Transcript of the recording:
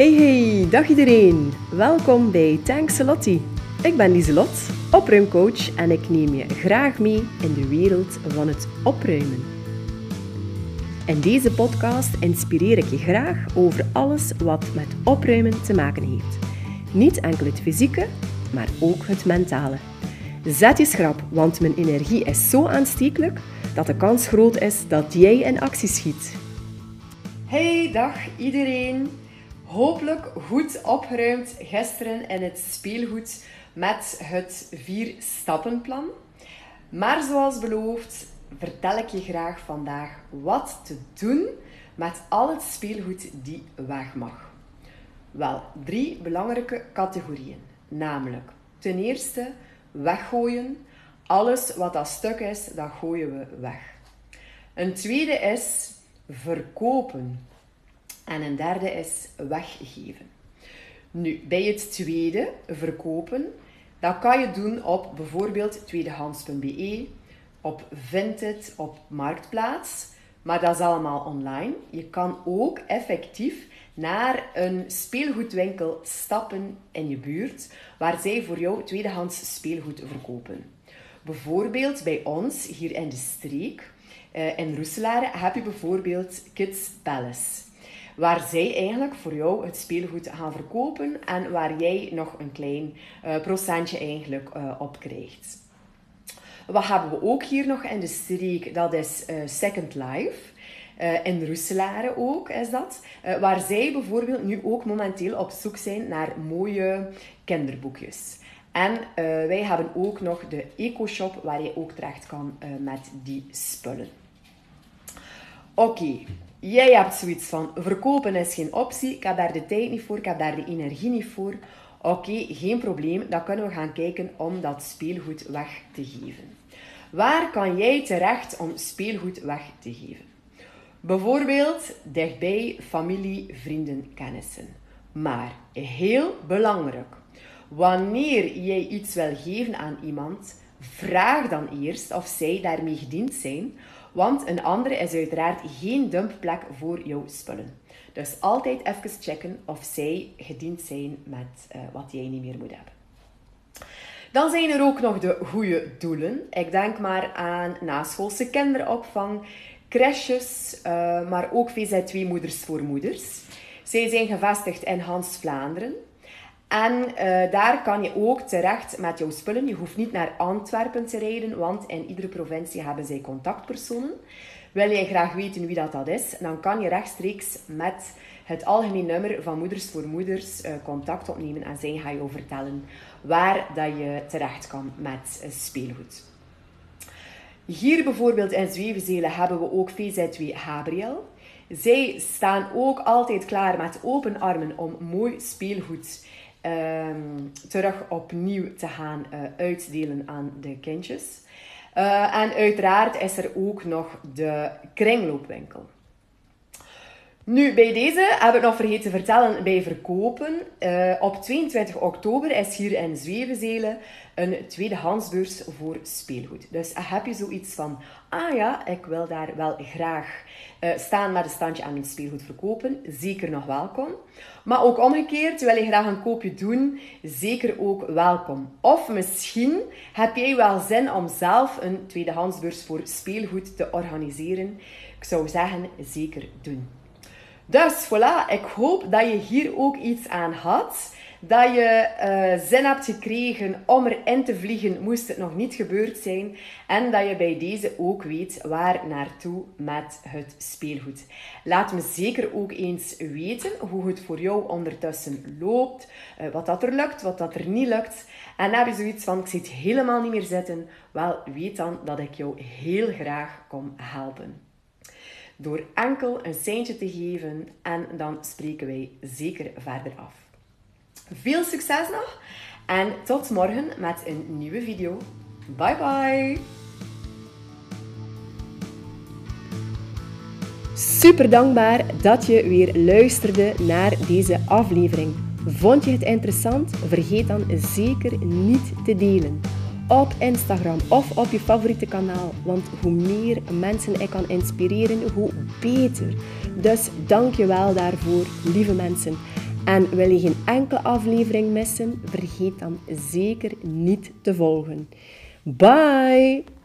Hey hey, dag iedereen. Welkom bij Thanks Lottie. Ik ben Lieselot, opruimcoach en ik neem je graag mee in de wereld van het opruimen. In deze podcast inspireer ik je graag over alles wat met opruimen te maken heeft. Niet enkel het fysieke, maar ook het mentale. Zet je schrap, want mijn energie is zo aanstekelijk dat de kans groot is dat jij in actie schiet. Hey, dag iedereen. Hopelijk goed opgeruimd gisteren in het speelgoed met het vier stappenplan. Maar zoals beloofd vertel ik je graag vandaag wat te doen met al het speelgoed die weg mag. Wel, drie belangrijke categorieën. Namelijk, ten eerste weggooien. Alles wat dat stuk is, dat gooien we weg. Een tweede is verkopen. En een derde is weggeven. Nu, bij het tweede, verkopen, dat kan je doen op bijvoorbeeld tweedehands.be, op Vinted, op Marktplaats. Maar dat is allemaal online. Je kan ook effectief naar een speelgoedwinkel stappen in je buurt, waar zij voor jou tweedehands speelgoed verkopen. Bijvoorbeeld bij ons hier in de streek, uh, in Roeselare, heb je bijvoorbeeld Kids Palace. Waar zij eigenlijk voor jou het speelgoed gaan verkopen en waar jij nog een klein uh, procentje eigenlijk uh, op krijgt. Wat hebben we ook hier nog in de streek? Dat is Second Life. Uh, in Roeselare ook is dat. Waar zij bijvoorbeeld nu ook momenteel op zoek zijn naar mooie kinderboekjes. En wij hebben ook nog de eco-shop waar je ook terecht kan met die spullen. Oké, jij hebt zoiets van verkopen is geen optie. Ik heb daar de tijd niet voor, ik heb daar de energie niet voor. Oké, geen probleem. Dan kunnen we gaan kijken om dat speelgoed weg te geven. Waar kan jij terecht om speelgoed weg te geven? Bijvoorbeeld dichtbij familie, vrienden, kennissen. Maar heel belangrijk, wanneer jij iets wil geven aan iemand, vraag dan eerst of zij daarmee gediend zijn, want een andere is uiteraard geen dumpplek voor jouw spullen. Dus altijd even checken of zij gediend zijn met uh, wat jij niet meer moet hebben. Dan zijn er ook nog de goede doelen. Ik denk maar aan naschoolse kinderopvang, crèches, uh, maar ook VZ2 Moeders voor Moeders. Zij zijn gevestigd in Hans Vlaanderen. En uh, daar kan je ook terecht met jouw spullen. Je hoeft niet naar Antwerpen te rijden, want in iedere provincie hebben zij contactpersonen. Wil jij graag weten wie dat, dat is, dan kan je rechtstreeks met het algemeen nummer van Moeders voor Moeders uh, contact opnemen en zij gaan jou vertellen waar dat je terecht kan met speelgoed. Hier bijvoorbeeld in Zwevenzelen hebben we ook VZ2 Gabriel. Zij staan ook altijd klaar met open armen om mooi speelgoed um, terug opnieuw te gaan uh, uitdelen aan de kindjes. Uh, en uiteraard is er ook nog de kringloopwinkel. Nu, bij deze heb ik nog vergeten te vertellen bij verkopen. Uh, op 22 oktober is hier in Zwevenzelen een tweedehandsbeurs voor speelgoed. Dus heb je zoiets van, ah ja, ik wil daar wel graag uh, staan met een standje aan mijn speelgoed verkopen, zeker nog welkom. Maar ook omgekeerd, wil je graag een koopje doen, zeker ook welkom. Of misschien heb jij wel zin om zelf een tweedehandsbeurs voor speelgoed te organiseren. Ik zou zeggen, zeker doen. Dus voilà, ik hoop dat je hier ook iets aan had. Dat je uh, zin hebt gekregen om erin te vliegen, moest het nog niet gebeurd zijn. En dat je bij deze ook weet waar naartoe met het speelgoed. Laat me zeker ook eens weten hoe het voor jou ondertussen loopt. Uh, wat dat er lukt, wat dat er niet lukt. En heb je zoiets van, ik zit helemaal niet meer zitten. Wel, weet dan dat ik jou heel graag kom helpen door enkel een seintje te geven en dan spreken wij zeker verder af. Veel succes nog en tot morgen met een nieuwe video. Bye bye! Super dankbaar dat je weer luisterde naar deze aflevering. Vond je het interessant? Vergeet dan zeker niet te delen op Instagram of op je favoriete kanaal. Want hoe meer mensen ik kan inspireren, hoe beter. Dus dank je wel daarvoor, lieve mensen. En wil je geen enkele aflevering missen? Vergeet dan zeker niet te volgen. Bye!